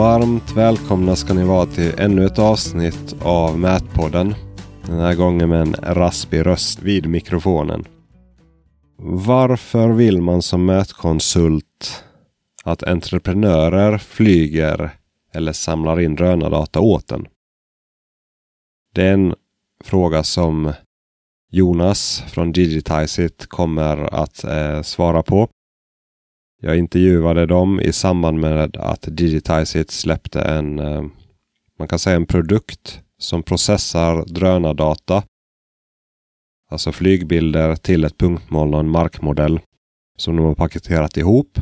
Varmt välkomna ska ni vara till ännu ett avsnitt av Mätpodden. Den här gången med en raspig röst vid mikrofonen. Varför vill man som mätkonsult att entreprenörer flyger eller samlar in drönardata åt en? Det är en fråga som Jonas från Digitizeit kommer att eh, svara på. Jag intervjuade dem i samband med att Digitizeit släppte en, eh, man kan säga en produkt som processar drönardata. Alltså flygbilder till ett punktmoln och en markmodell som de har paketerat ihop.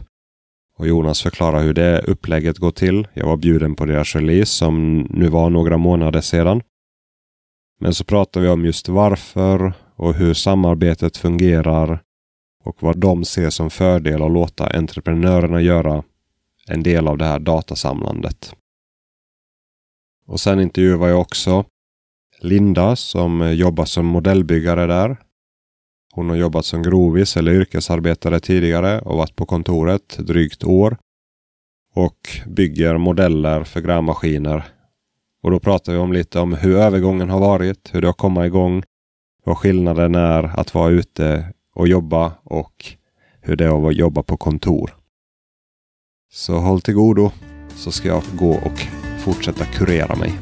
Och Jonas förklarar hur det upplägget går till. Jag var bjuden på deras release som nu var några månader sedan. Men så pratar vi om just varför och hur samarbetet fungerar och vad de ser som fördel att låta entreprenörerna göra en del av det här datasamlandet. Och sen intervjuar jag också Linda som jobbar som modellbyggare där. Hon har jobbat som grovis eller yrkesarbetare tidigare och varit på kontoret drygt år. Och bygger modeller för grävmaskiner. Och då pratar vi om lite om hur övergången har varit, hur det har kommit igång, vad skillnaden är att vara ute och jobba och hur det är att jobba på kontor. Så håll till godo så ska jag gå och fortsätta kurera mig.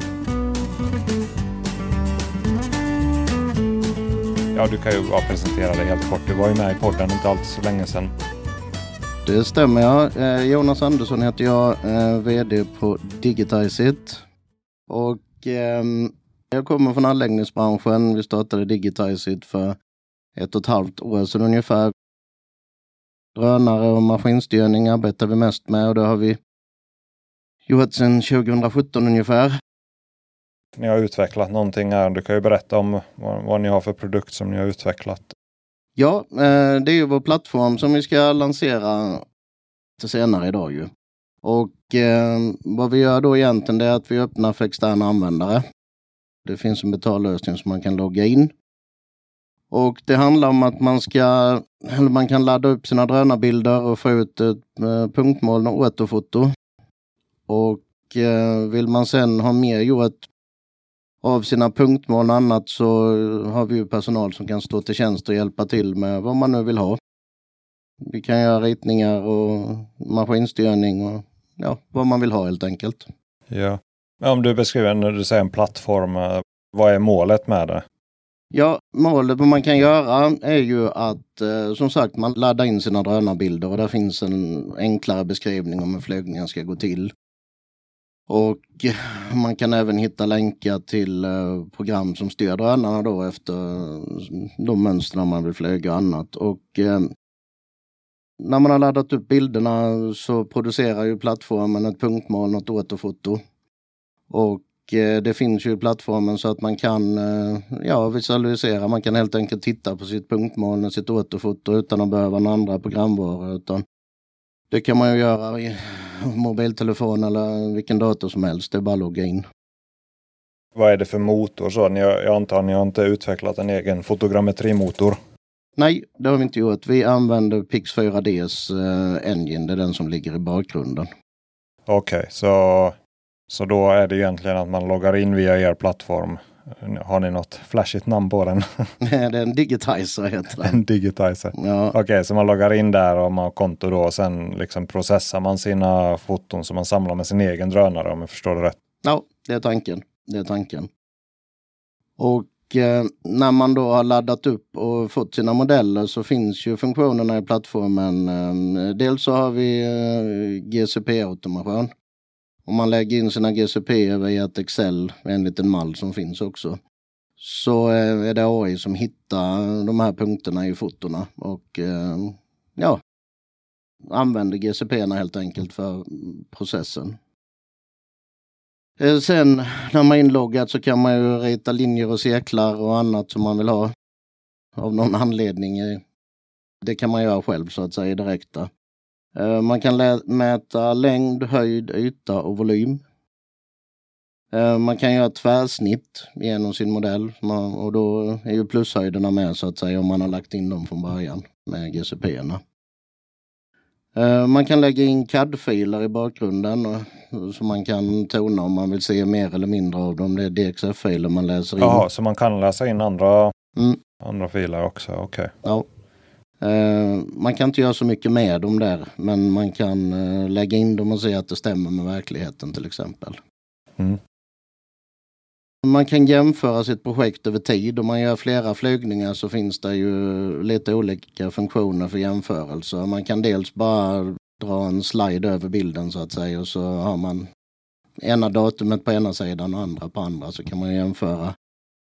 Ja, du kan ju bara presentera dig helt kort. Du var ju med i podden inte alls så länge sedan. Det stämmer ja. Eh, Jonas Andersson heter jag, eh, VD på Digitizeit. Och eh, jag kommer från anläggningsbranschen. Vi startade Digitizeit för ett och ett halvt år sedan ungefär. Drönare och maskinstyrning arbetar vi mest med och det har vi gjort sedan 2017 ungefär. Ni har utvecklat någonting här. Du kan ju berätta om vad, vad ni har för produkt som ni har utvecklat. Ja, eh, det är ju vår plattform som vi ska lansera till senare idag ju. Och eh, vad vi gör då egentligen det är att vi öppnar för externa användare. Det finns en betallösning som man kan logga in. Och det handlar om att man ska, eller man kan ladda upp sina drönarbilder och få ut ett punktmoln punktmål och återfoto. Och eh, vill man sen ha mer gjort av sina punktmål och annat så har vi ju personal som kan stå till tjänst och hjälpa till med vad man nu vill ha. Vi kan göra ritningar och maskinstyrning och ja, vad man vill ha helt enkelt. Ja, om du beskriver när du säger en plattform, eh, vad är målet med det? Ja, målet man kan göra är ju att eh, som sagt man laddar in sina drönarbilder och där finns en enklare beskrivning om hur flygningen ska gå till. Och man kan även hitta länkar till eh, program som styr drönarna då efter eh, de mönster man vill flyga och annat. Och eh, när man har laddat upp bilderna så producerar ju plattformen ett punktmål, något återfoto. Och det finns ju i plattformen så att man kan eh, ja, visualisera. Man kan helt enkelt titta på sitt punktmål och sitt återfoto utan att behöva några andra programvaror. Utan det kan man ju göra i mobiltelefon eller vilken dator som helst. Det är bara att logga in. Vad är det för motor? Så ni, jag antar att ni har inte utvecklat en egen fotogrammetrimotor? Nej, det har vi inte gjort. Vi använder Pix 4Ds eh, engine. Det är den som ligger i bakgrunden. Okej, okay, så så då är det egentligen att man loggar in via er plattform. Har ni något flashigt namn på den? det är en digitizer heter den. En digitizer. Ja. Okej, okay, så man loggar in där och man har konto då och sen liksom processar man sina foton som man samlar med sin egen drönare om jag förstår det rätt. Ja, det är tanken. Det är tanken. Och eh, när man då har laddat upp och fått sina modeller så finns ju funktionerna i plattformen. Eh, dels så har vi eh, GCP-automation om man lägger in sina GCP via ett Excel enligt en mall som finns också så eh, är det AI som hittar de här punkterna i fotona och eh, ja, använder GCP helt enkelt för processen. Eh, sen när man är inloggad så kan man ju rita linjer och cirklar och annat som man vill ha av någon anledning. Det kan man göra själv så att säga direkta. Där man kan mäta längd, höjd, yta och volym. Eh, man kan göra tvärsnitt genom sin modell och då är ju plushöjderna med så att säga om man har lagt in dem från början med GCP-erna. Eh, man kan lägga in CAD-filer i bakgrunden så man kan tona om man vill se mer eller mindre av dem. Det är DXF-filer man läser in. Jaha, så man kan läsa in andra, mm. andra filer också? Okej. Okay. Ja. Uh, man kan inte göra så mycket med dem där, men man kan uh, lägga in dem och se att det stämmer med verkligheten till exempel. Mm. Man kan jämföra sitt projekt över tid. Om man gör flera flygningar så finns det ju lite olika funktioner för jämförelse. Man kan dels bara dra en slide över bilden så att säga och så har man ena datumet på ena sidan och andra på andra så kan man jämföra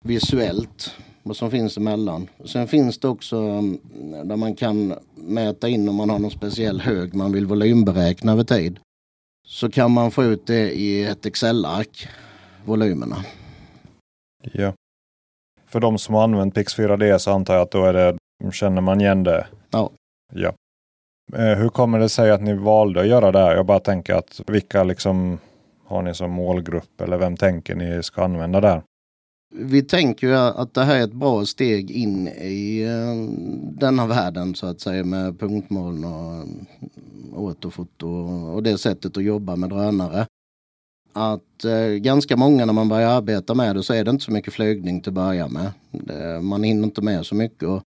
visuellt vad som finns emellan. Sen finns det också mm, där man kan mäta in om man har någon speciell hög man vill volymberäkna över tid. Så kan man få ut det i ett Excel-ark, volymerna. Ja. För de som har använt Pix 4D så antar jag att då är det, känner man igen det? Ja. ja. Eh, hur kommer det sig att ni valde att göra det här? Jag bara tänker att vilka liksom har ni som målgrupp eller vem tänker ni ska använda det här? Vi tänker att det här är ett bra steg in i eh, denna världen så att säga med punktmoln och eh, återfoto och det sättet att jobba med drönare att eh, ganska många när man börjar arbeta med det så är det inte så mycket flygning till att börja med. Det, man hinner inte med så mycket. Och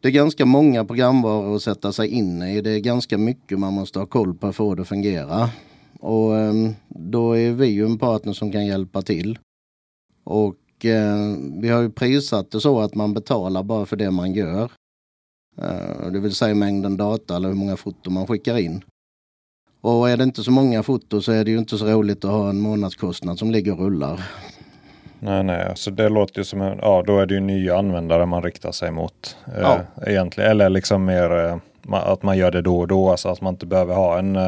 det är ganska många programvaror att sätta sig in i. Det är ganska mycket man måste ha koll på för att få det att fungera. Och eh, då är vi ju en partner som kan hjälpa till. Och eh, vi har ju prissatt det så att man betalar bara för det man gör. Eh, det vill säga mängden data eller hur många foton man skickar in. Och är det inte så många foton så är det ju inte så roligt att ha en månadskostnad som ligger och rullar. Nej, nej, alltså det låter ju som en, ja då är det ju nya användare man riktar sig mot. Eh, ja. Egentligen, eller liksom mer eh, att man gör det då och då, alltså att man inte behöver ha en,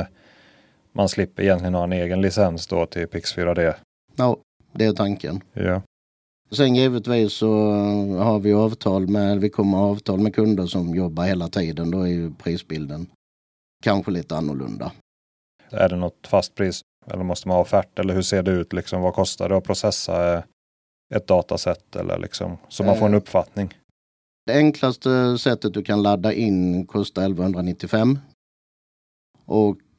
man slipper egentligen ha en egen licens då till Pix 4D. Ja, det är tanken. Ja. Sen givetvis så har vi avtal med, vi kommer ha avtal med kunder som jobbar hela tiden. Då är ju prisbilden kanske lite annorlunda. Är det något fast pris? Eller måste man ha offert? Eller hur ser det ut? Liksom, vad kostar det att processa eh, ett dataset? Eller liksom, så man får en eh, uppfattning. Det enklaste sättet du kan ladda in kostar 1195. Och eh,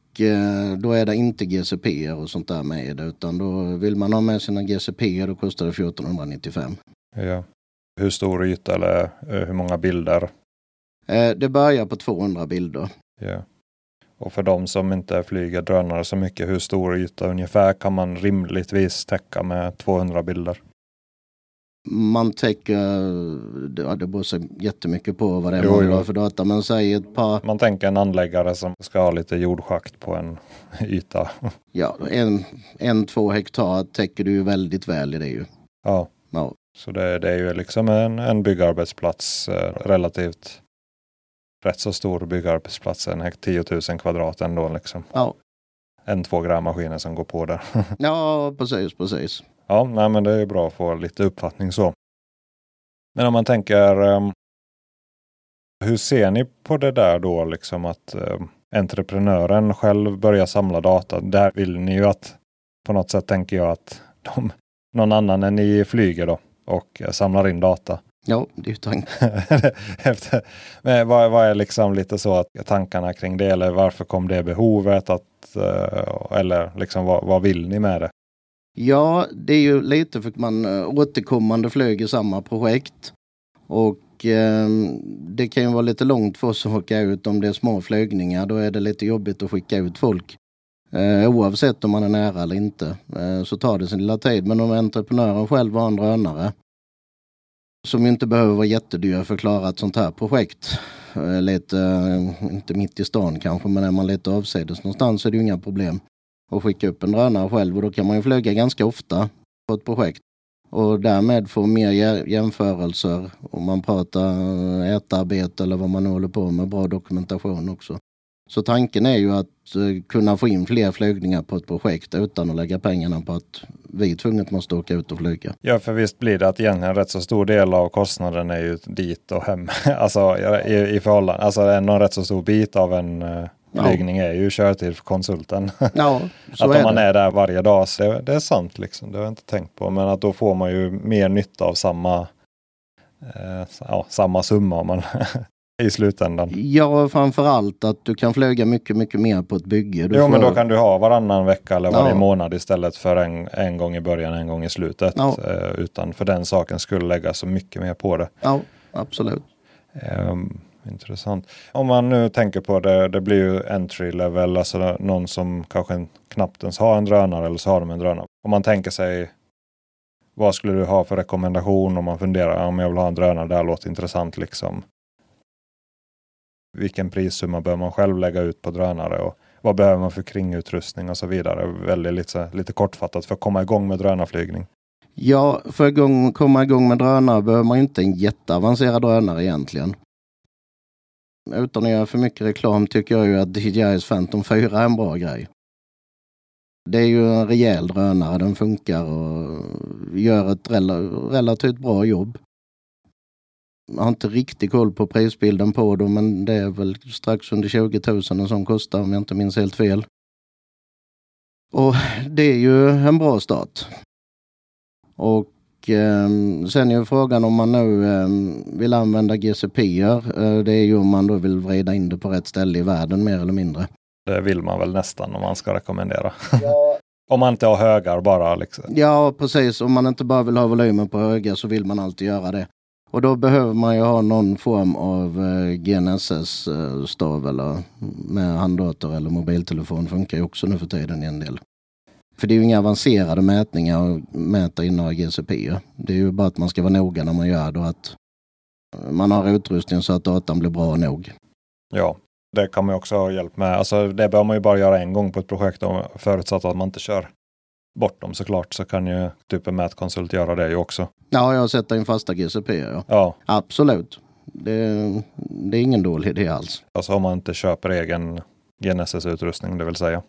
då är det inte GCP och sånt där med det. Utan då vill man ha med sina GCP då kostar det 1495. Ja. Hur stor yta eller hur många bilder? Det börjar på 200 bilder. Ja. Och för de som inte flyger drönare så mycket, hur stor yta ungefär kan man rimligtvis täcka med 200 bilder? Man täcker, ja, det beror så jättemycket på vad det är jo, man har för data, men säg ett par. Man tänker en anläggare som ska ha lite jordschakt på en yta. Ja, en, en två hektar täcker du ju väldigt väl i det ju. Ja, ja. så det, det är ju liksom en, en byggarbetsplats eh, relativt rätt så stor byggarbetsplats, en 10 000 kvadrat ändå liksom. Ja. En två grävmaskiner som går på där. ja, precis, precis. Ja, nej, men det är bra att få lite uppfattning så. Men om man tänker, um, hur ser ni på det där då, liksom att um, entreprenören själv börjar samla data? Där vill ni ju att, på något sätt tänker jag att de, någon annan än ni flyger då och samlar in data. Ja, det är ju tanken. Men vad, vad, är liksom lite så att tankarna kring det? Eller varför kom det behovet? Att, eh, eller liksom vad, vad vill ni med det? Ja, det är ju lite för att man eh, återkommande flyger samma projekt. Och eh, det kan ju vara lite långt för oss att åka ut om det är små flygningar. Då är det lite jobbigt att skicka ut folk. Eh, oavsett om man är nära eller inte eh, så tar det sin lilla tid. Men om entreprenören själv har en drönare som inte behöver vara jättedyr för att klara ett sånt här projekt. Eh, lite, eh, inte mitt i stan kanske, men är man lite avsides någonstans så är det ju inga problem och skicka upp en drönare själv och då kan man ju flyga ganska ofta på ett projekt och därmed få mer jämförelser om man pratar eh, ätarbete eller vad man håller på med, bra dokumentation också. Så tanken är ju att eh, kunna få in fler flygningar på ett projekt utan att lägga pengarna på att vi tvunget måste åka ut och flyga. Ja, för visst blir det att egentligen rätt så stor del av kostnaden är ju dit och hem. alltså i, i förhållande, alltså en rätt så stor bit av en uh, flygning är ju körtid för konsulten. Ja, så att om man det. är där varje dag, så det, det, är sant liksom. Det har jag inte tänkt på. Men att då får man ju mer nytta av samma, eh, ja, samma summa om man i slutändan. Ja, framför allt att du kan flyga mycket, mycket mer på ett bygge. Du jo, får... men då kan du ha varannan vecka eller varje Ja. månad istället för en, en gång i början, en gång i slutet. Ja. Eh, utan för den saken skulle lägga så mycket mer på det. Ja, absolut. Ehm, intressant. Om man nu tänker på det, det blir ju entry level, alltså någon som kanske knappt ens har en drönare eller så har de en drönare. Om man tänker sig vad skulle du ha för rekommendation om man funderar om jag vill ha en drönare, det här låter intressant liksom. Vilken prissumma bör man själv lägga ut på drönare och vad behöver man för kringutrustning och så vidare. Väldigt lite, lite kortfattat för att komma igång med drönarflygning. Ja, för att komma igång med drönare behöver man inte en jätteavancerad drönare egentligen. Utan att göra för mycket reklam tycker jag ju att DJI's Phantom 4 är en bra grej. Det är ju en rejäl drönare, den funkar och gör ett rel relativt bra jobb. Jag har inte riktigt koll på prisbilden på dem, men det är väl strax under 20 000 en sån kostar om jag inte minns helt fel. Och det är ju en bra start. Och eh, sen är ju frågan om man nu eh, vill använda GCPer. Eh, det är ju om man då vill vrida in det på rätt ställe i världen mer eller mindre. Det vill man väl nästan om man ska rekommendera. om man inte har högar bara. Liksom. Ja, precis. Om man inte bara vill ha volymen på höga så vill man alltid göra det. Och då behöver man ju ha någon form av eh, GNSS-stav eller med handdator eller mobiltelefon. Funkar ju också nu för tiden i en del. För det är ju inga avancerade mätningar att mäta in några GCP. Det är ju bara att man ska vara noga när man gör det och att man har utrustning så att datan blir bra nog. Ja, det kan man också ha hjälp med. Alltså, det bör man ju bara göra en gång på ett projekt förutsatt att man inte kör bort dem såklart så kan ju typ en mätkonsult göra det ju också. Ja, jag har sett in fasta GCP. Ja. Ja, Absolut. Det, det är ingen dålig idé alls. alltså om man inte köper egen GNSS-utrustning det vill säga.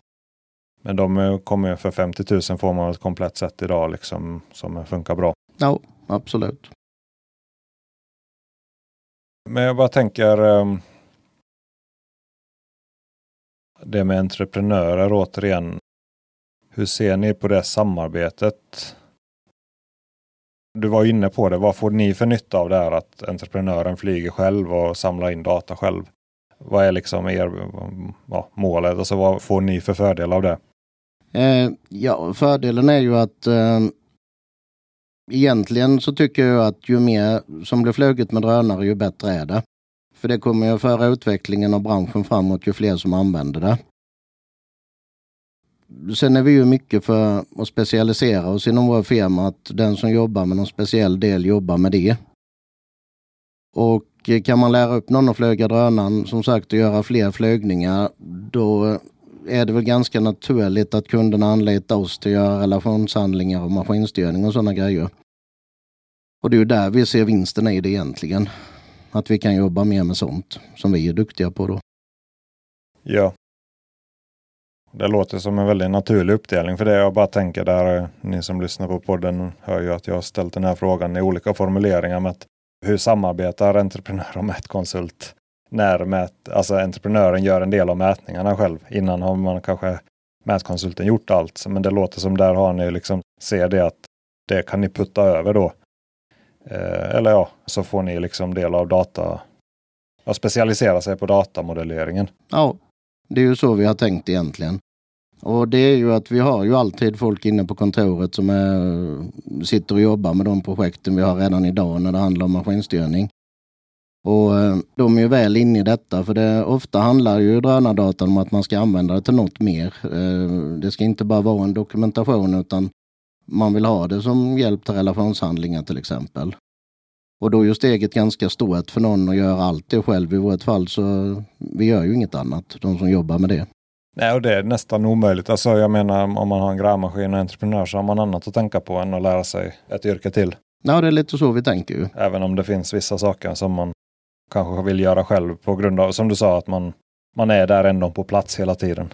Men de eh, kommer för 50 000 får man ett komplett set idag liksom som funkar bra. Ja, absolut. Men jag bara tänker ehm, det med entreprenörer återigen. Hur ser ni på det samarbetet? Du var inne på det. Vad får ni för nytta av det här att entreprenören flyger själv och samlar in data själv? Vad är liksom er ja, målet? Alltså vad får ni för fördel av det? Eh, ja, fördelen är ju att eh, egentligen så tycker jag att ju mer som blir fluget med drönare ju bättre är det. För det kommer ju att föra utvecklingen av branschen framåt ju fler som använder det. Sen är vi ju mycket för att specialisera oss inom vår firma att den som jobbar med någon speciell del jobbar med det. Och kan man lära upp någon att flyga drönaren, som sagt, och göra fler flygningar, då är det väl ganska naturligt att kunderna anlitar oss till att göra relationshandlingar och maskinstyrning och sådana grejer. Och det är ju där vi ser vinsten i det egentligen. Att vi kan jobba mer med sånt som vi är duktiga på då. Ja. Det låter som en väldigt naturlig uppdelning för det jag bara tänker där ni som lyssnar på podden hör ju att jag har ställt den här frågan i olika formuleringar med att hur samarbetar entreprenör och mätkonsult när mät, alltså entreprenören gör en del av mätningarna själv. Innan har man kanske mätkonsulten gjort allt. Men det låter som där har ni liksom ser det att det kan ni putta över då. Eh, eller ja, så får ni liksom del av data. Ja, specialisera sig på datamodelleringen. Ja, det är ju så vi har tänkt egentligen. Och det är ju att vi har ju alltid folk inne på kontoret som är, sitter och jobbar med de projekten vi har redan idag när det handlar om maskinstyrning. Och eh, de är ju väl inne i detta för det ofta handlar ju drönardatan om att man ska använda det till något mer. Eh, Det ska inte bara vara en dokumentation utan man vill ha det som hjälp till relationshandlingar till exempel. Och då är ju steget ganska stort för någon att göra allt det själv. I vårt fall så vi gör ju inget annat, de som jobbar med det. Nej, och det är nästan omöjligt. Alltså, jag menar om man har en grävmaskin och entreprenör så har man annat att tänka på än att lära sig ett yrke till. Ja, det är lite så vi tänker ju. Även om det finns vissa saker som man kanske vill göra själv på grund av, som du sa, att man, man är där ändå på plats hela tiden.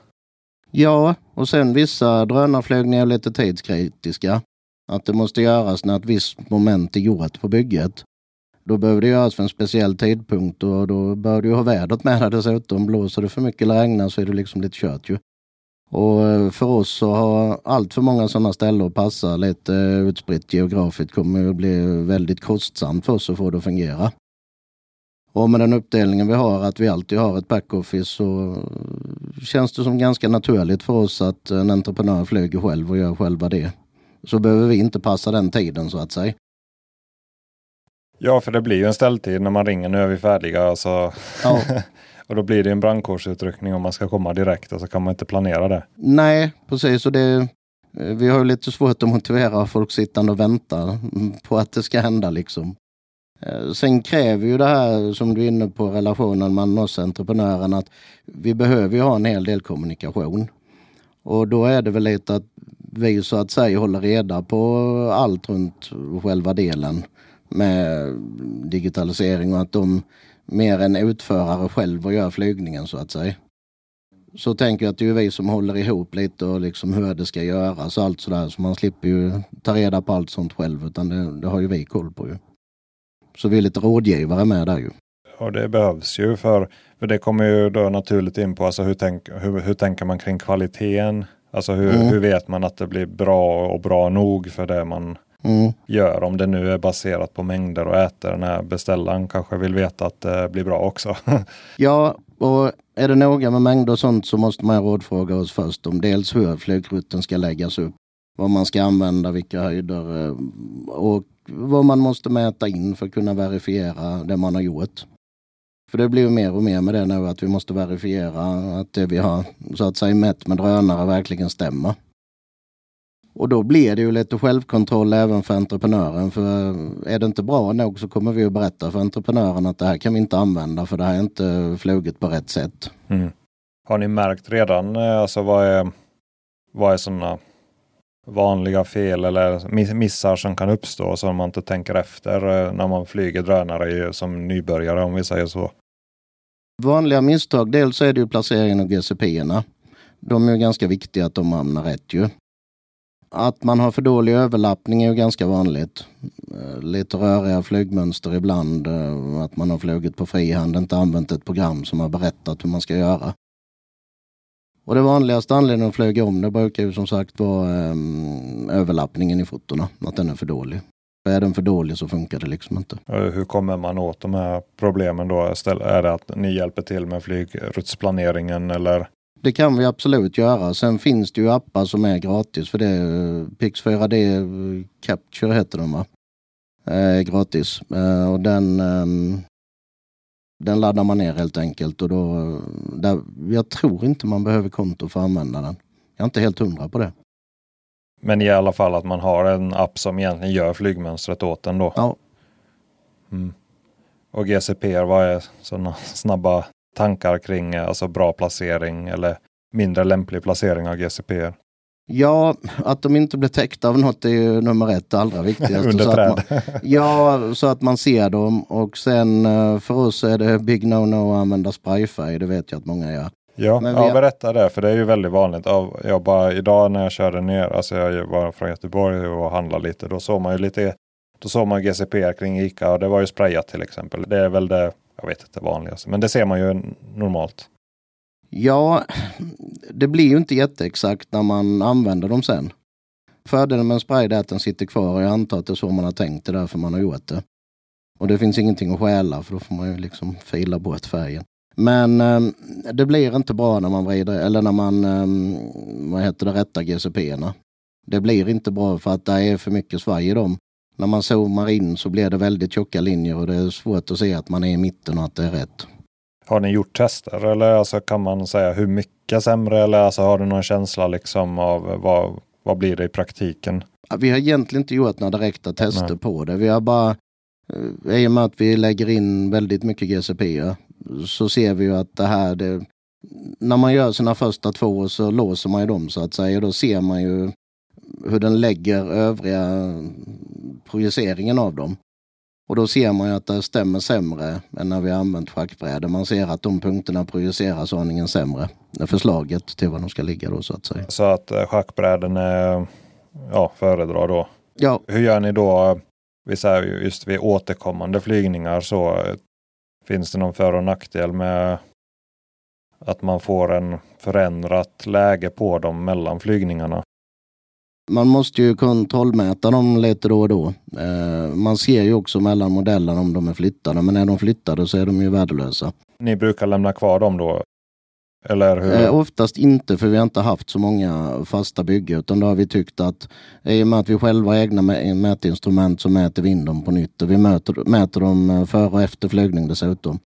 Ja, och sen vissa drönarflygningar är lite tidskritiska. Att det måste göras när ett visst moment är gjort på bygget. Då behöver det göras för en speciell tidpunkt och då bör du ha vädret med dig dessutom. Blåser det för mycket eller regnar så är det liksom lite kört ju. Och eh, för oss så har allt för många sådana ställen att passa lite eh, utspritt geografiskt kommer att bli väldigt kostsamt för oss att få det att fungera. Och med den uppdelningen vi har, att vi alltid har ett backoffice, så känns det som ganska naturligt för oss att en entreprenör flyger själv och gör själva det. Så behöver vi inte passa den tiden så att säga. Ja, för det blir ju en ställtid när man ringer. Nu är vi färdiga. Alltså. Ja. och då blir det en brandkårsutryckning om man ska komma direkt och så kan man inte planera det. Nej, precis. Och det, vi har ju lite svårt att motivera folk sittande och vänta på att det ska hända liksom. Eh, sen kräver ju det här som du är inne på relationen mellan oss entreprenören att vi behöver ju ha en hel del kommunikation. Och då är det väl lite att vi så att säga håller reda på allt runt själva delen med digitalisering och att de mer än utförare själva gör flygningen så att säga. Så tänker jag att det är vi som håller ihop lite och liksom hur det ska göras och allt sådär. Så man slipper ju ta reda på allt sånt själv utan det, det har ju vi koll på ju. Så vi är lite rådgivare med där ju. Och det behövs ju för, för det kommer ju då naturligt in på alltså hur, tänk, hur, hur tänker man kring kvaliteten? Alltså hur, mm. hur vet man att det blir bra och bra nog för det man mm. gör. Om det nu är baserat på mängder och äter den här beställaren kanske vill veta att det blir bra också. ja, och är det noga med mängder och sånt så måste man rådfråga oss först om dels hur flygrutten ska läggas upp, vad man ska använda, vilka höjder eh, och vad man måste mäta in för att kunna verifiera det man har gjort. För det blir mer och mer med det nu att vi måste verifiera att det vi har så att säga mätt med drönare verkligen stämmer. Och då blir det ju lite självkontroll även för entreprenören. För är det inte bra nog så kommer vi att berätta för entreprenören att det här kan vi inte använda för det här är inte flugit på rätt sätt. Mm. Har ni märkt redan eh, alltså vad är, vad är sådana vanliga fel eller missar som kan uppstå som man inte tänker efter eh, när man flyger drönare som nybörjare om vi säger så? Vanliga misstag, dels är det ju placeringen av GCP-erna. De är ju ganska viktiga att de hamnar rätt ju. Att man har för dålig överlappning är ju ganska vanligt. Eh, lite röriga flygmönster ibland. Eh, att man har flugit på frihand, inte använt ett program som har berättat hur man ska göra. Och det vanligaste anledningen att flyga om det brukar ju som sagt vara um, överlappningen i fotona, att den är för dålig. Är den för dålig så funkar det liksom inte. Hur kommer man åt de här problemen då? Är det att ni hjälper till med flygrutsplaneringen eller? Det kan vi absolut göra. Sen finns det ju appar som är gratis för det. Pix 4D Capture heter de va? Eh, gratis. Eh, och den, eh, den laddar man ner helt enkelt och då, där, jag tror inte man behöver konto för att använda den. Jag är inte helt hundra på det. Men i alla fall att man har en app som egentligen gör flygmönstret åt en då? Ja. Mm. Och GCP, vad är sådana snabba tankar kring alltså bra placering eller mindre lämplig placering av GCP? Ja, att de inte blir täckta av något är ju nummer ett, allra viktigast. Under träd? Man, ja, så att man ser dem och sen eh, för oss är det big no-no att använda sprayfärg. Det vet jag att många gör. Ja, Men ja har... berätta det för det är ju väldigt vanligt. Jag bara, idag när jag körde ner, alltså jag var från Göteborg och handlade lite, då såg man ju lite då såg man GCP kring ICA och det var ju sprayat till exempel. Det är väl det, jag vet inte, vanligaste. Men det ser man ju normalt. Ja, det blir ju inte jätteexakt när man använder dem sen. Fördelen med en spray är att den sitter kvar och jag antar att det är så man har tänkt det därför man har gjort det. Och det finns ingenting att stjäla för då får man ju liksom fila bort färgen. Men eh, det blir inte bra när man vrider, eller när man, eh, vad heter det, rättar GCP-erna. Det blir inte bra för att det är för mycket svaj i dem. När man zoomar in så blir det väldigt tjocka linjer och det är svårt att se att man är i mitten och att det är rätt. Har ni gjort tester eller alltså, kan man säga hur mycket sämre eller alltså, har du någon känsla liksom av vad, vad blir det i praktiken? Vi har egentligen inte gjort några direkta tester Nej. på det. Vi har bara, eh, i och med att vi lägger in väldigt mycket GCP så ser vi ju att det här, det, när man gör sina första två så låser man ju dem så att säga. Då ser man ju hur den lägger övriga projiceringen av dem. Och då ser man ju att det stämmer sämre än när vi har använt schackbrädor. Man ser att de punkterna projiceras aningen sämre. Förslaget till var de ska ligga då så att säga. Så att eh, schackbräden är ja, föredrar då? Ja. Hur gör ni då? just vid återkommande flygningar så finns det någon för och nackdel med att man får en förändrat läge på dem mellan flygningarna? Man måste ju kontrollmäta dem lite då och då. Eh, man ser ju också mellan modellerna om de är flyttade, men är de flyttade så är de ju värdelösa. Ni brukar lämna kvar dem då? Eller hur? Eh, oftast inte, för vi har inte haft så många fasta byggen, utan då har vi tyckt att i och med att vi själva har egna mätinstrument så mäter vi in dem på nytt och vi mäter, mäter dem eh, före och efter flygning dessutom.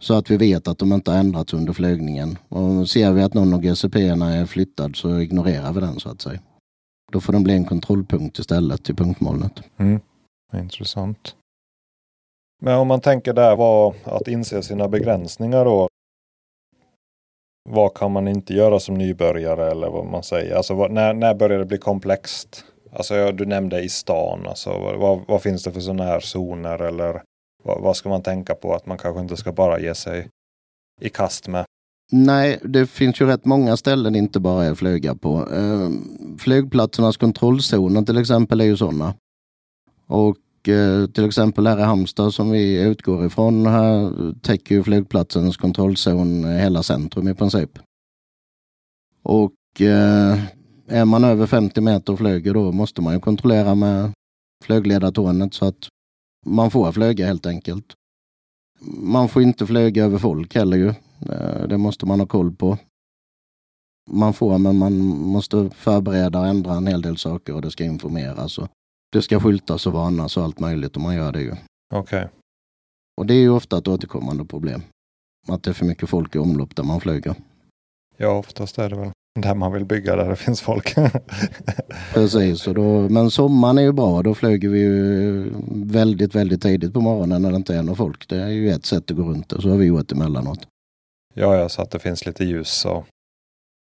Så att vi vet att de inte har ändrats under flygningen. Och ser vi att någon av GCP-erna är flyttad så ignorerar vi den så att säga. Då får den bli en kontrollpunkt istället till punktmolnet. Mm. Intressant. Men om man tänker där var att inse sina begränsningar då. Vad kan man inte göra som nybörjare eller vad man säger? Alltså vad, när, när börjar det bli komplext? Alltså du nämnde i stan, alltså vad, vad finns det för sådana här zoner eller vad, vad, ska man tänka på att man kanske inte ska bara ge sig i kast med? Nej, det finns ju rätt många ställen inte bara är att flyga på. Eh, flygplatsernas kontrollzoner till exempel är ju sådana. Och eh, till exempel här i Halmstad som vi utgår ifrån här täcker ju flygplatsens kontrollzon hela centrum i princip. Och eh, är man över 50 meter och flyger då måste man ju kontrollera med flygledartornet så att man får flyga helt enkelt. Man får inte flyga över folk heller ju. Eh, det måste man ha koll på. Man får, men man måste förbereda och ändra en hel del saker och det ska informeras. Och det ska skyltas och varnas och allt möjligt och man gör det ju. Okej. Okay. Och det är ju ofta ett återkommande problem. Att det är för mycket folk i omlopp där man flyger. Ja, oftast är det väl där man vill bygga där det finns folk. Precis, och då, men sommaren är ju bra. Då flyger vi ju väldigt, väldigt tidigt på morgonen när det inte är någon folk. Det är ju ett sätt att gå runt det. Så har vi gjort emellanåt. Ja, ja, så att det finns lite ljus. Så.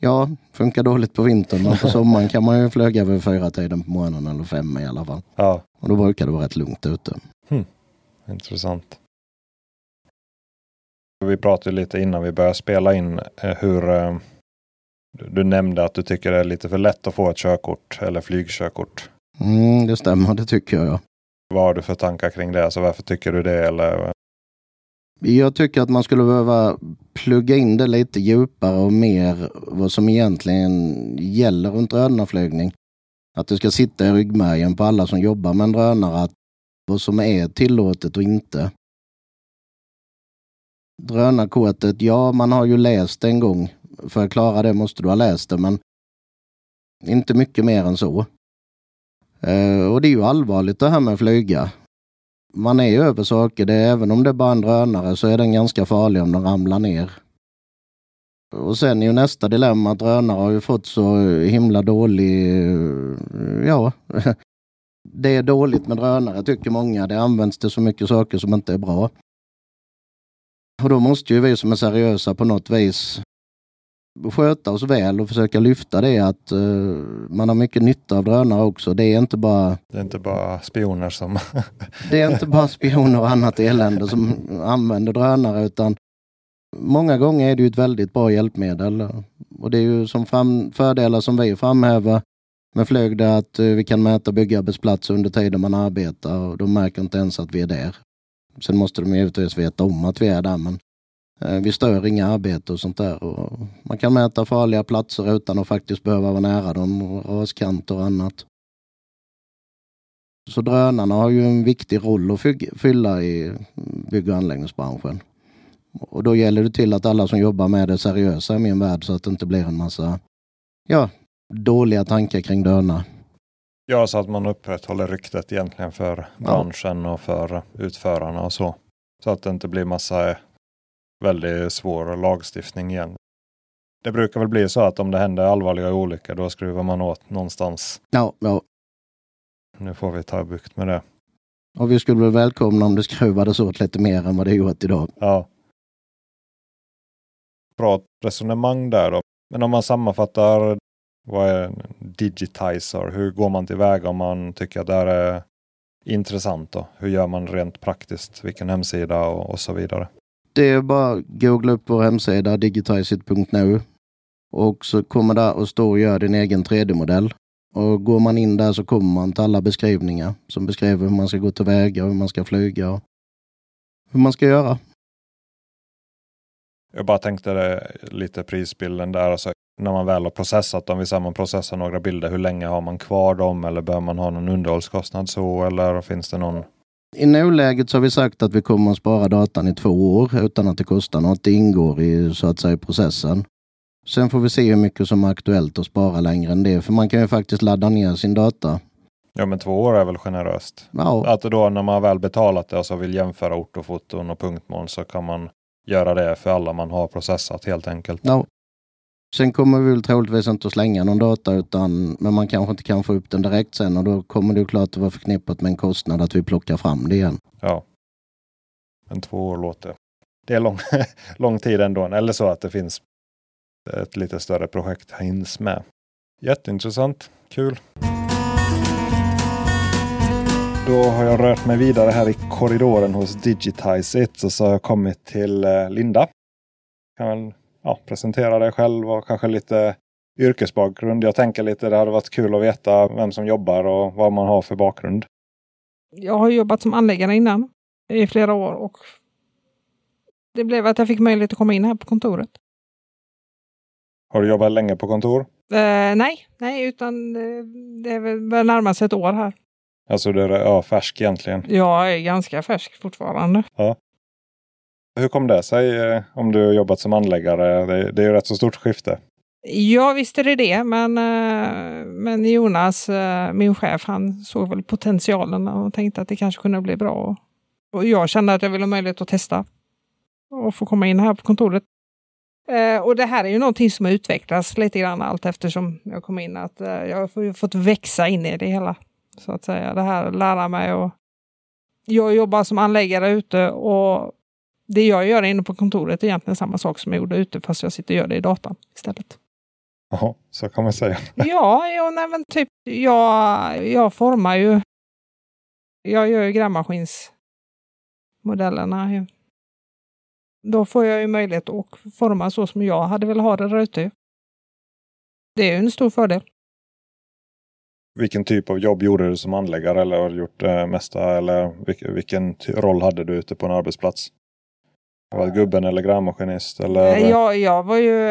Ja, funkar dåligt på vintern. Men på sommaren kan man ju flyga vid fyra tiden på morgonen eller fem i alla fall. Ja. Och då brukar det vara rätt lugnt ute. Hmm. Intressant. Vi pratade lite innan vi började spela in eh, hur eh, du nämnde att du tycker det är lite för lätt att få ett körkort eller flygkörkort. Mm, det stämmer, det tycker jag. Ja. Vad har du för tankar kring det? Alltså varför tycker du det? Eller? Jag tycker att man skulle behöva plugga in det lite djupare och mer vad som egentligen gäller runt drönarflygning. Att det ska sitta i ryggmärgen på alla som jobbar med en drönare att vad som är tillåtet och inte. Drönarkortet, ja man har ju läst det en gång för att klara det måste du ha läst det, men inte mycket mer än så. Eh, och det är ju allvarligt det här med att flyga. Man är ju över saker, det även om det är bara en drönare så är den ganska farlig om den ramlar ner. Och sen är ju nästa dilemma att drönare har ju fått så himla dålig, eh, ja, det är dåligt med drönare tycker många. Det används till så mycket saker som inte är bra. Och då måste ju vi som är seriösa på något vis sköta oss väl och försöka lyfta det att uh, man har mycket nytta av drönare också. Det är inte bara Det är inte bara spioner som Det är inte bara spioner och annat elände som använder drönare utan många gånger är det ett väldigt bra hjälpmedel. Och det är ju som fram, fördelar som vi framhäver med flyg det att uh, vi kan mäta byggarbetsplatser under tiden man arbetar och de märker inte ens att vi är där. Sen måste de givetvis veta om att vi är där men Eh, vi stör inga arbete och sånt där. Och man kan mäta farliga platser utan att faktiskt behöva vara nära dem, raskanter och annat. Så drönarna har ju en viktig roll att fylla i bygg och anläggningsbranschen. Och då gäller det till att alla som jobbar med det seriösa i min värld så att det inte blir en massa ja, dåliga tankar kring drönare. Ja, så att man upprätthåller ryktet egentligen för branschen ja. och för utförarna och så. Så att det inte blir massa väldigt svår lagstiftning igen. Det brukar väl bli så att om det händer allvarliga olyckor då skruvar man åt någonstans. Ja, ja. Nu får vi ta bukt med det. Och vi skulle väl välkomna om det skruvades åt lite mer än vad det gjort idag. Ja. Bra resonemang där då. Men om man sammanfattar vad är en digitizer? Hur går man tillväga om man tycker att det här är intressant? Då? Hur gör man rent praktiskt? Vilken hemsida och, och så vidare? Det är bara att googla upp vår hemsida digitizeit.nu. och så kommer där att stå och gör din egen 3D-modell. Och går man in där så kommer man till alla beskrivningar som beskriver hur man ska gå tillväga, hur man ska flyga och hur man ska göra. Jag bara tänkte det, lite prisbilden där. Alltså, när man väl har processat dem, säger man processar några bilder, hur länge har man kvar dem eller bör man ha någon underhållskostnad så eller finns det någon? I nuläget så har vi sagt att vi kommer att spara datan i två år utan att det kostar något. Det ingår i så att säga processen. Sen får vi se hur mycket som är aktuellt att spara längre än det, för man kan ju faktiskt ladda ner sin data. Ja, men två år är väl generöst? Ja. Att då när man väl betalat det och så vill jämföra ortofoton och punktmål så kan man göra det för alla man har processat helt enkelt. Ja. Sen kommer vi väl troligtvis inte att slänga någon data, utan, men man kanske inte kan få upp den direkt sen och då kommer det klart att vara förknippat med en kostnad att vi plockar fram det igen. Ja. Men två år låter. Det är lång, lång tid ändå. Eller så att det finns ett lite större projekt hinns med. Jätteintressant. Kul. Då har jag rört mig vidare här i korridoren hos Digitize It och så har jag kommit till eh, Linda. Kan ja, presentera dig själv och kanske lite yrkesbakgrund. Jag tänker lite, det hade varit kul att veta vem som jobbar och vad man har för bakgrund. Jag har jobbat som anläggare innan i flera år och det blev att jag fick möjlighet att komma in här på kontoret. Har du jobbat länge på kontor? Eh, nej, nej, utan det börjar närma sig ett år här. Alltså du är ja, färsk egentligen? Jag är ganska färsk fortfarande. Ja. Hur kom det sig eh, om du jobbat som anläggare? Det, det är ju rätt så stort skifte. Ja, visst är det det, men, eh, men Jonas, eh, min chef, han såg väl potentialen och tänkte att det kanske kunde bli bra. Och jag kände att jag ville ha möjlighet att testa och få komma in här på kontoret. Eh, och det här är ju någonting som utvecklas lite grann allt eftersom jag kom in. Att jag har fått växa in i det hela. Så att säga. Det här lära mig och jag jobbar som anläggare ute och det jag gör inne på kontoret är egentligen samma sak som jag gjorde ute fast jag sitter och gör det i datan istället. Ja, så kan man säga. ja, ja nej, men typ jag, jag formar ju. Jag gör ju grävmaskinsmodellerna. Då får jag ju möjlighet att forma så som jag hade velat ha det där ute. Det är ju en stor fördel. Vilken typ av jobb gjorde du som anläggare eller har du gjort det mesta? Eller vilken roll hade du ute på en arbetsplats? Var gubben eller grävmaskinist? Eller? Jag, jag var ju,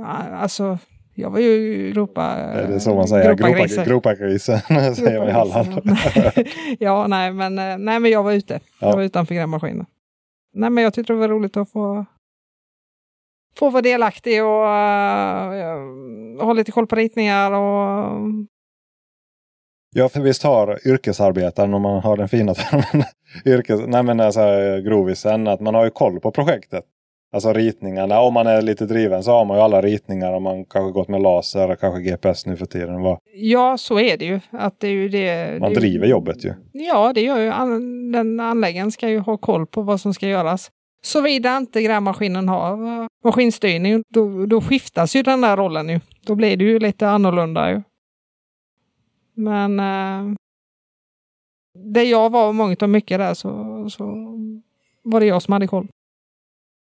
äh, alltså, jag var ju gropa... Är det så man säger? Gropagrisen, gropagrisen säger man i Halland. ja, nej men, eh, nej, men jag var ute. Ja. Jag var utanför grävmaskinen. Nej, men jag tyckte det var roligt att få, få vara delaktig och uh, ha lite koll på ritningar och Ja, för visst har yrkesarbetaren, om man har den fina termen, yrkes, nej men alltså, grovisen, att man har ju koll på projektet. Alltså ritningarna. Om man är lite driven så har man ju alla ritningar. Om man kanske gått med laser och kanske GPS nu för tiden. Va? Ja, så är det ju. Att det är ju det, man det driver ju, jobbet ju. Ja, det gör ju. Den anläggaren ska ju ha koll på vad som ska göras. Såvida inte grävmaskinen har maskinstyrning, då, då skiftas ju den där rollen ju. Då blir det ju lite annorlunda ju. Men eh, det jag var mångt och mycket där så, så var det jag som hade koll.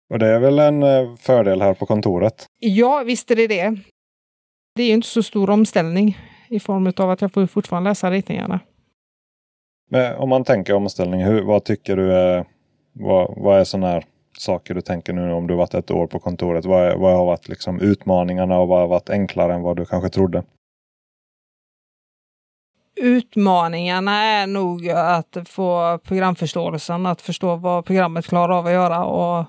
Och det är väl en eh, fördel här på kontoret? Ja, visst är det det. Det är inte så stor omställning i form av att jag får fortfarande läsa ritningarna. Men om man tänker omställning, hur, vad tycker du är, vad, vad är sådana här saker du tänker nu om du varit ett år på kontoret? Vad, är, vad har varit liksom utmaningarna och vad har varit enklare än vad du kanske trodde? Utmaningarna är nog att få programförståelsen, att förstå vad programmet klarar av att göra och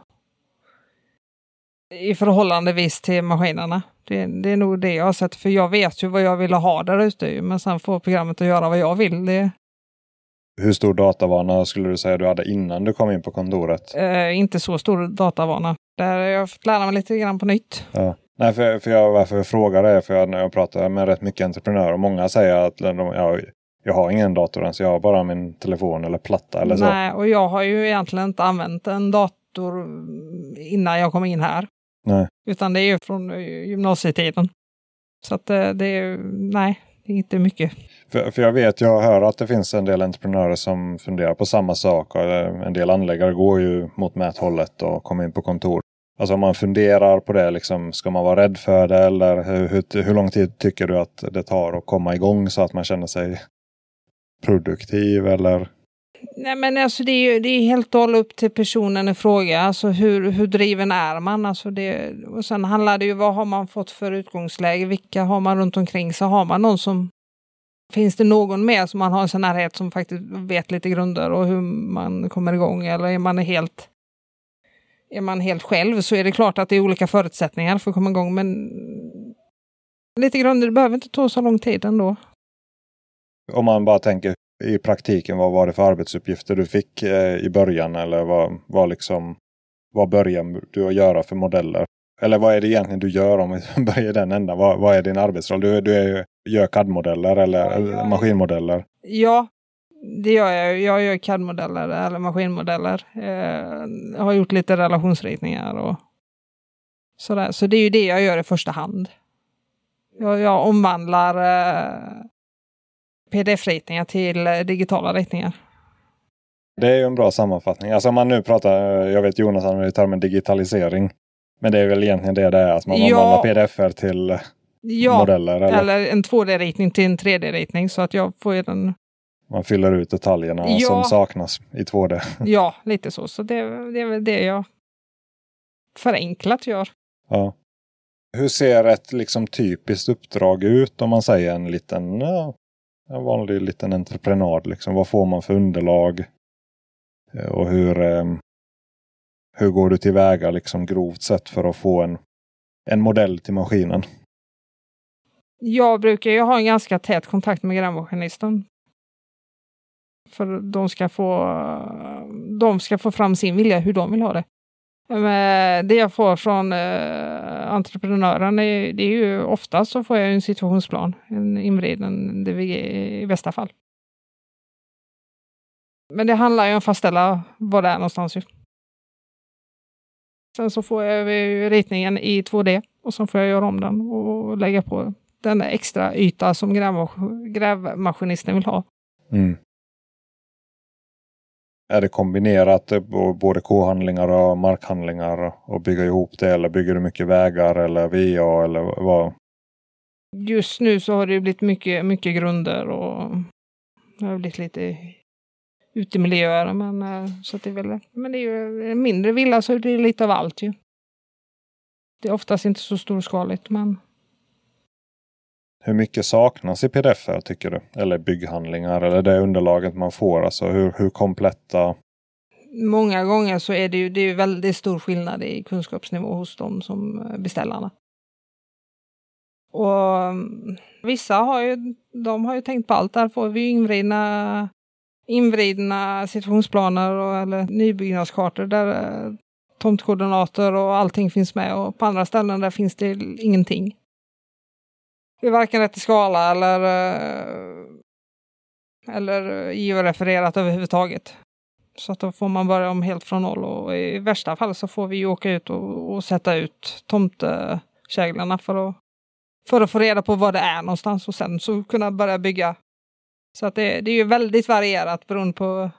i förhållandevis till maskinerna. Det, det, är nog det jag har sett, för jag vet ju vad jag vill ha där ute, men sen får programmet att göra vad jag vill. Det... Hur stor datavana skulle du säga du hade innan du kom in på kontoret? Eh, inte så stor datavana. Där jag lära mig lite grann på nytt. Ja. Nej, för, för jag, varför jag frågar det är för jag, när jag pratar med rätt mycket entreprenörer och många säger att de, ja, jag har ingen dator ens, jag har bara min telefon eller platta eller så. Nej, och jag har ju egentligen inte använt en dator innan jag kom in här. Nej. Utan det är ju från gymnasietiden. Så att det, eh, det är, nej, det är inte mycket. För, för jag vet, jag hör att det finns en del entreprenörer som funderar på samma sak. Eh, en del anläggare går ju mot mäthållet och kommer in på kontor. Alltså om man funderar på det, liksom, ska man vara rädd för det eller hur, hur, hur lång tid tycker du att det tar att komma igång så att man känner sig produktiv eller? Nej men alltså det är, det är helt och hållet upp till personen i fråga. Alltså hur, hur driven är man? Alltså det, och sen handlar det ju vad har man fått för utgångsläge? Vilka har man runt omkring sig? Har man någon som Finns det någon mer som man har en sån närhet som faktiskt vet lite grunder och hur man kommer igång? Eller är man helt är man helt själv så är det klart att det är olika förutsättningar för att komma igång. Men lite grunder, det behöver inte ta så lång tid ändå. Om man bara tänker i praktiken, vad var det för arbetsuppgifter du fick eh, i början? Eller vad, vad, liksom, vad började du att göra för modeller? Eller vad är det egentligen du gör om vi börjar den ändan? Vad, vad är din arbetsroll? Du, du är, gör CAD-modeller eller ja, maskinmodeller? Ja, det gör jag. Jag gör CAD-modeller eller maskinmodeller. Eh, har gjort lite relationsritningar och sådär. Så det är ju det jag gör i första hand. Jag, jag omvandlar eh, pdf-ritningar till eh, digitala ritningar. Det är ju en bra sammanfattning. Alltså om man nu pratar, jag vet Jonas använder termen digitalisering. Men det är väl egentligen det det är, att man ja. omvandlar pdf till ja, modeller? Eller, eller en 2D-ritning till en 3D-ritning så att jag får den man fyller ut detaljerna ja. som saknas i 2D. Ja, lite så. Så det, det är väl det jag förenklat gör. Ja. Hur ser ett liksom typiskt uppdrag ut om man säger en liten, ja, en vanlig liten entreprenad? Liksom. Vad får man för underlag? Eh, och hur, eh, hur går du tillväga liksom grovt sett för att få en, en modell till maskinen? Jag brukar ju ha en ganska tät kontakt med grävmaskinisten för de ska få, de ska få fram sin vilja hur de vill ha det. Men eh, det jag får från eh, entreprenören, är, det är ju oftast så får jag en situationsplan, en invriden DVG i bästa fall. Men det handlar ju om att fastställa var det är någonstans. Ju. Sen så får jag ritningen i 2D och sen får jag göra om den och lägga på den extra yta som grävmaskinisten vill ha. Mm. Är det kombinerat eh, både kohandlingar och markhandlingar och bygga ihop det? Eller bygger du mycket vägar eller VA eller vad? Just nu så har det blivit mycket, mycket grunder och det har blivit lite utemiljöer. Men, eh, så det är väl, men det är ju en mindre villa så det är lite av allt ju. Det är oftast inte så storskaligt men hur mycket saknas i pdf tycker du? Eller bygghandlingar eller det underlaget man får. Alltså hur, hur kompletta? Många gånger så är det ju det är väldigt stor skillnad i kunskapsnivå hos de som eh, beställarna. Och mm, vissa har ju, de har ju tänkt på allt. Där får vi invridna, invridna situationsplaner och, eller nybyggnadskartor där eh, tomtkoordinater och allting finns med. Och på andra ställen där finns det ingenting. Det är varken rätt i skala eller, eh, eller georefererat överhuvudtaget. Så att då får man börja om helt från noll och i värsta fall så får vi åka ut och, och sätta ut tomtekäglarna för att, för att få reda på vad det är någonstans och sen så kunna börja bygga. Så att det, det är ju väldigt varierat beroende på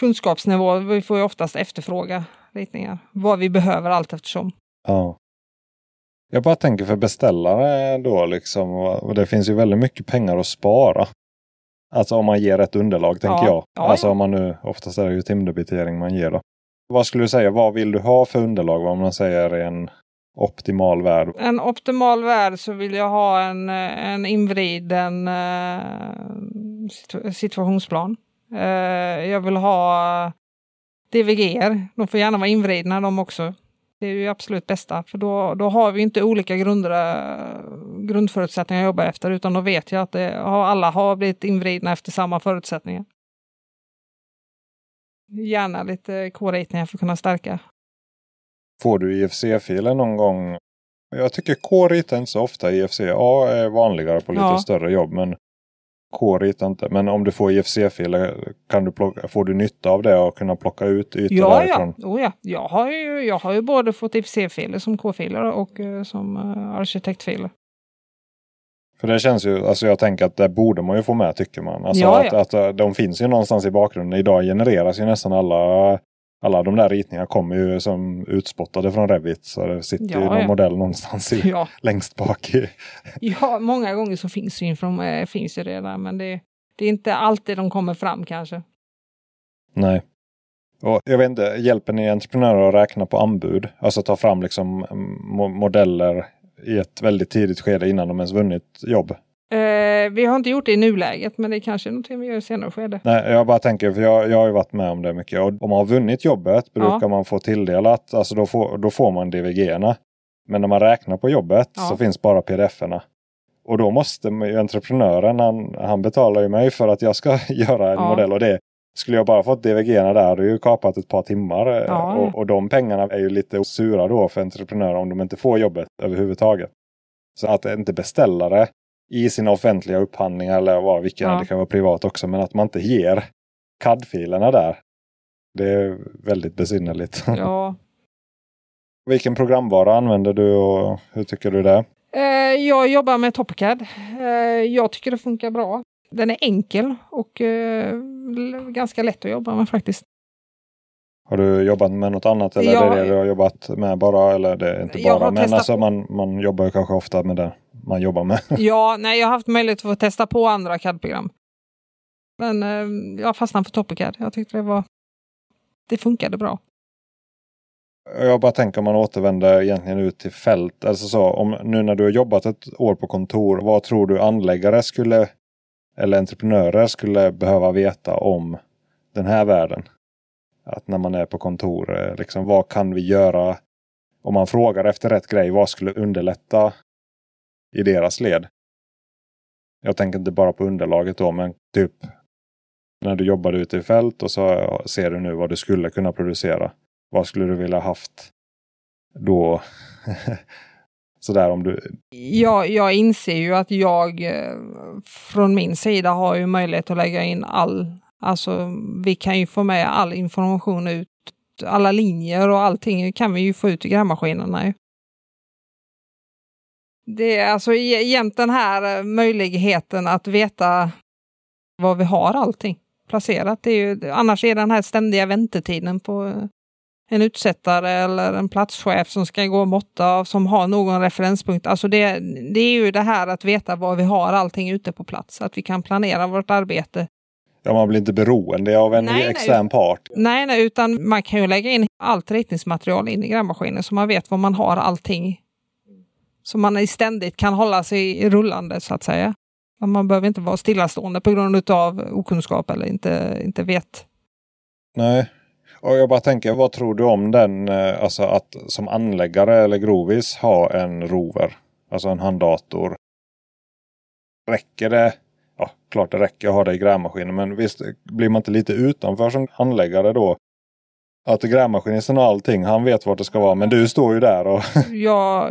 kunskapsnivå. Vi får ju oftast efterfråga ritningar, vad vi behöver allt eftersom. Ja. Jag bara tänker för beställare då liksom. Och det finns ju väldigt mycket pengar att spara. Alltså om man ger ett underlag tänker ja. jag. Ja, alltså om man nu, oftast är det ju timdebitering man ger då. Vad skulle du säga, vad vill du ha för underlag? Om man säger en optimal värld? En optimal värld så vill jag ha en, en invriden uh, situationsplan. Uh, jag vill ha DVG. De får gärna vara invridna de också. Det är ju absolut bästa, för då, då har vi inte olika grunder, grundförutsättningar att jobba efter, utan då vet jag att det, alla har blivit invridna efter samma förutsättningar. Gärna lite K-ritningar för att kunna stärka. Får du IFC-filer någon gång? Jag tycker K ritar inte så ofta. IFC A är vanligare på lite ja. större jobb. Men Ritar inte. Men om du får IFC-filer kan du plocka, får du nytta av det och kunna plocka ut ytor ja, därifrån? Ja, oh, ja. Jag, har ju, jag har ju både fått IFC-filer som K-filer och uh, som uh, arkitektfiler. För det känns ju, alltså jag tänker att det borde man ju få med tycker man. Alltså ja, att, ja. att, att de finns ju någonstans i bakgrunden. Idag genereras ju nästan alla alla de där ritningarna kommer ju som utspottade från Revit. Så det sitter ja, ju någon ja. modell någonstans i, ja. längst bak. I. Ja, många gånger så finns, ju, från, finns ju det där. Men det, Det är inte alltid de kommer fram kanske. Nej. Och jag vet inte, hjälper ni entreprenörer att räkna på anbud? Alltså ta fram liksom modeller i ett väldigt tidigt skede innan de ens vunnit jobb? Eh, vi har inte gjort det i nuläget, men det är kanske är någonting vi gör i senare skede. Nej, jag bara tänker, för jag, jag har ju varit med om det mycket. Och om man har vunnit jobbet brukar ja. man få tilldelat, alltså då får, då får man DVG-erna. Men när man räknar på jobbet ja. så finns bara pdf-erna. Och då måste entreprenören, han, han betalar ju mig för att jag ska göra en ja. modell och det skulle jag bara fått DVG-erna där hade ju kapat ett par timmar. Ja. Och, och de pengarna är ju lite sura då för entreprenörer om de inte får jobbet överhuvudtaget. Så att inte beställare i sina offentliga upphandlingar eller vad, vilka ja. det kan vara privat också, men att man inte ger CAD-filerna där. Det är väldigt besynnerligt. Ja. Vilken programvara använder du och hur tycker du det? Eh, jag jobbar med TopCAD. Eh, jag tycker det funkar bra. Den är enkel och eh, ganska lätt att jobba med faktiskt. Har du jobbat med något annat eller ja, är det det du har jobbat med bara? Eller det är inte bara, men alltså man, man jobbar kanske ofta med det man jobbar med. ja, nej, jag har haft möjlighet att testa på andra CAD-program. Men eh, jag fastnade för TopCAD. Jag tyckte det var... Det funkade bra. Jag bara tänker om man återvänder egentligen ut till fält. Alltså så, om, nu när du har jobbat ett år på kontor, vad tror du anläggare skulle eller entreprenörer skulle behöva veta om den här världen? Att när man är på kontor, eh, liksom, vad kan vi göra? Om man frågar efter rätt grej, vad skulle underlätta i deras led? Jag tänker inte bara på underlaget då, men typ när du jobbade ute i fält och så ser du nu vad du skulle kunna producera. Vad skulle du vilja haft då? Sådär om du... Ja, jag inser ju att jag eh, från min sida har ju möjlighet att lägga in all Alltså, vi kan ju få med all information ut, alla linjer och allting kan vi ju få ut i grävmaskinerna. Det är alltså jämt den här eh, möjligheten att veta var vi har allting placerat. Det är ju, annars är den här ständiga väntetiden på eh, en utsättare eller en platschef som ska gå och måtta som har någon referenspunkt. Alltså det, det är ju det här att veta var vi har allting ute på plats, att vi kan planera vårt arbete Ja, man blir inte beroende av en nej, extern nej. part. Nej, nej, utan man kan ju lägga in allt ritningsmaterial in i grävmaskinen så man vet var man har allting. Så man ständigt kan hålla sig rullande så att säga. Man behöver inte vara stillastående på grund av okunskap eller inte, inte vet. Nej, och jag bara tänker, vad tror du om den, eh, alltså att som anläggare eller grovis ha en rover? Alltså en handdator. Räcker det ja, klart det räcker att ha det i grävmaskinen. Men visst blir man inte lite utanför som anläggare då? Att grävmaskinisten och allting, han vet vart det ska vara. Men du står ju där och... ja,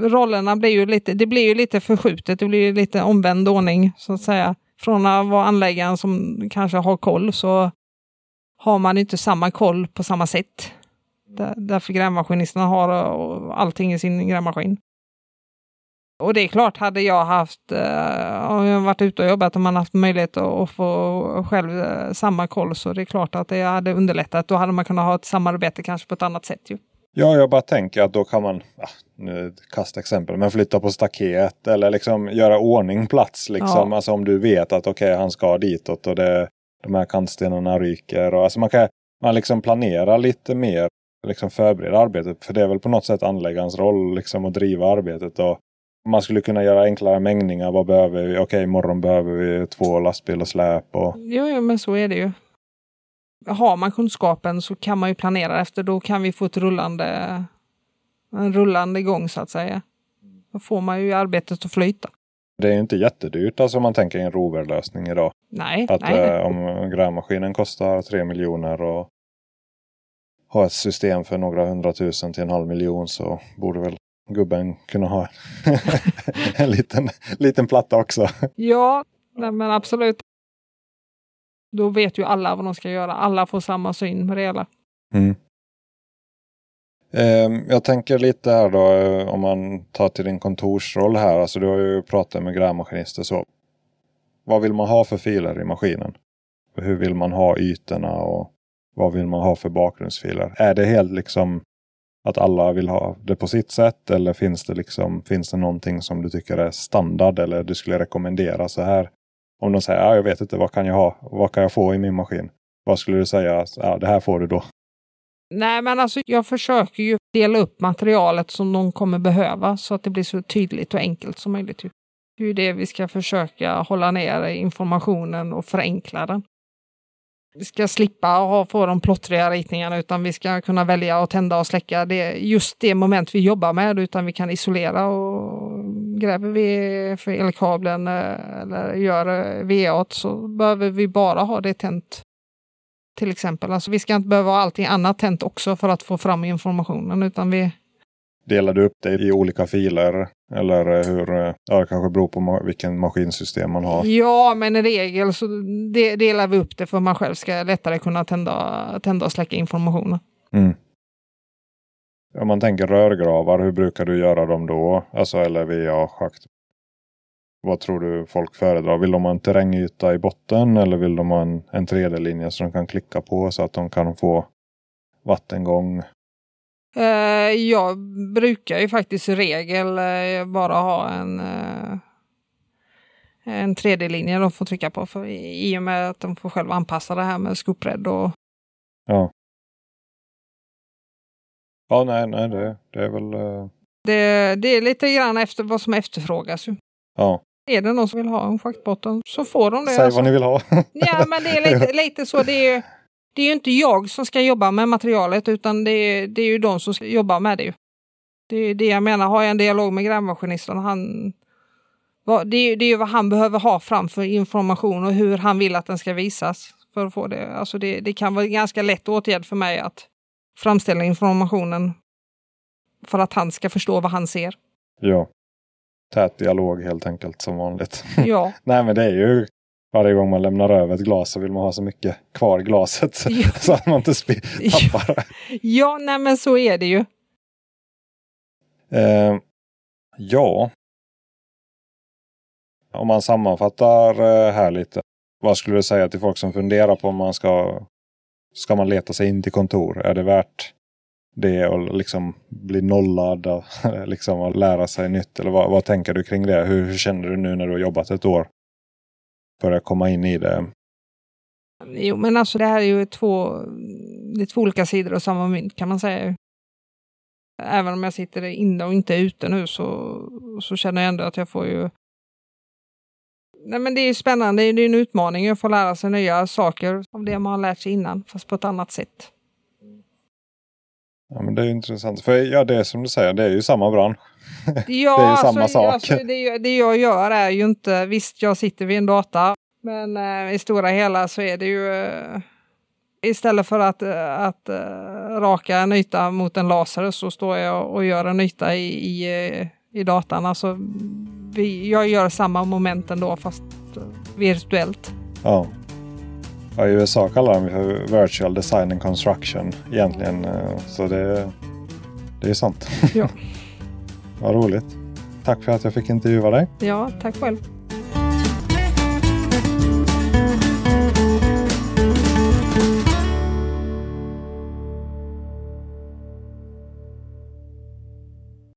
rollerna blir ju lite, det blir ju lite förskjutet. Det blir ju lite omvänd ordning så att säga. Från att vara anläggaren som kanske har koll så har man inte samma koll på samma sätt. Därför grävmaskinisterna har eh, allting i sin grävmaskin. Och det är klart, hade jag haft, eh, om jag varit ute och jobbat och man haft möjlighet att få själv eh, samma koll så det är klart att det hade underlättat. Då hade man kunnat ha ett samarbete kanske på ett annat sätt. Ju. Ja, jag bara tänker att då kan man, ja, nu kasta exempel, men flytta på staket eller liksom göra ordning plats. Liksom. Ja. Alltså om du vet att okej, okay, han ska ditåt och det, de här kantstenarna ryker. Och, alltså man kan man liksom planera lite mer, liksom förbereda arbetet. För det är väl på något sätt anläggarens roll liksom att driva arbetet. Och man skulle kunna göra enklare mängningar. Vad behöver vi? Okej, okay, imorgon behöver vi två lastbilar släp. Och... Jo, jo, men så är det ju. Har man kunskapen så kan man ju planera efter. Då kan vi få ett rullande, en rullande gång så att säga. Då får man ju arbetet att flyta. Det är inte jättedyrt alltså om man tänker en roverlösning idag. Nej. Att nej. Eh, om grävmaskinen kostar tre miljoner och har ett system för några hundratusen till en halv miljon så borde väl gubben kunna ha en liten, liten platta också. Ja, men absolut. Då vet ju alla vad de ska göra. Alla får samma syn på det hela. Mm. Ehm, jag tänker lite här då eh, om man tar till din kontorsroll här. Alltså du har ju pratat med grävmaskinister så. Vad vill man ha för filer i maskinen? Hur vill man ha ytorna och vad vill man ha för bakgrundsfiler? Är det helt liksom att alla vill ha det på sitt sätt? Eller finns det, liksom, finns det någonting som du tycker är standard eller du skulle rekommendera så här? Om de säger, ja, jag vet inte, vad kan jag ha? Vad kan jag få i min maskin? Vad skulle du säga? Ja, det här får du då. Nej, men alltså jag försöker ju dela upp materialet som de kommer behöva så att det blir så tydligt och enkelt som möjligt. Det är ju det vi ska försöka hålla ner informationen och förenkla den. Vi ska slippa ha, få de plottriga ritningarna utan vi ska kunna välja att tända och släcka. Det just det moment vi jobbar med utan vi kan isolera och gräver vi för elkabeln eh, eller gör VA så behöver vi bara ha det tänt till exempel. Alltså vi ska inte behöva ha allting annat tänt också för att få fram informationen utan vi Delar du upp det i olika filer? Eller hur? Ja, det kanske beror på vilken maskinsystem man har. Ja, men i regel så delar vi upp det för att man själv ska lättare kunna tända, tända och släcka informationen. Mm. Om man tänker rörgravar, hur brukar du göra dem då? Alltså eller VA-schakt. Vad tror du folk föredrar? Vill de ha en terrängyta i botten eller vill de ha en, en 3D-linje som de kan klicka på så att de kan få vattengång? Uh, jag brukar ju faktiskt i regel uh, bara ha en, uh, en 3D-linje de får trycka på för, i och med att de får själv anpassa det här med skopredd och... Ja. Ja, nej, nej, det, det är väl... Det, det är lite grann efter vad som efterfrågas. Ja. Är det någon som vill ha en schaktbotten så får de det. Säg alltså. vad ni vill ha. ja, men det är lite, lite så. Det är, det är ju inte jag som ska jobba med materialet utan det är, det är ju de som ska jobba med det. Det är det jag menar, har jag en dialog med grävmaskinisten han det är, det är ju vad han behöver ha fram för information och hur han vill att den ska visas. För att få det. Alltså det, det kan vara ganska lätt åtgärd för mig att framställa informationen för att han ska förstå vad han ser. Ja. Tät dialog helt enkelt som vanligt. Ja. Nej men det är ju varje gång man lämnar över ett glas så vill man ha så mycket kvar i glaset ja. så att man inte tappar det. Ja, nej men så är det ju. Eh, ja. Om man sammanfattar eh, här lite. Vad skulle du säga till folk som funderar på om man ska Ska man leta sig in till kontor? Är det värt det och liksom bli nollad och liksom och lära sig nytt? Eller vad, vad tänker du kring det? Hur, hur känner du nu när du har jobbat ett år? Börjar komma in i det? Jo, men alltså det här är ju två, det är två olika sidor av samma mynt kan man säga. Även om jag sitter inne och inte ute nu så, så känner jag ändå att jag får ju Nej, men det är spännande, det är en utmaning att få lära sig nya saker av det man har lärt sig innan, fast på ett annat sätt. Ja, men det är intressant. För ja, det är som du säger, det är ju samma bransch. Ja, det är ju alltså, samma sak. Alltså, det, det, jag gör är ju inte, visst jag sitter vid en data, men eh, i stora hela så är det ju eh, istället för att, eh, att uh, raka en yta mot en laser så står jag och gör en yta i, i, eh, i datan. Alltså, vi, jag gör samma moment ändå fast virtuellt. Ja. Ja, I USA kallar de för virtual design and construction egentligen. Eh, så det, det är sant. Ja. Vad roligt. Tack för att jag fick intervjua dig. Ja, tack själv.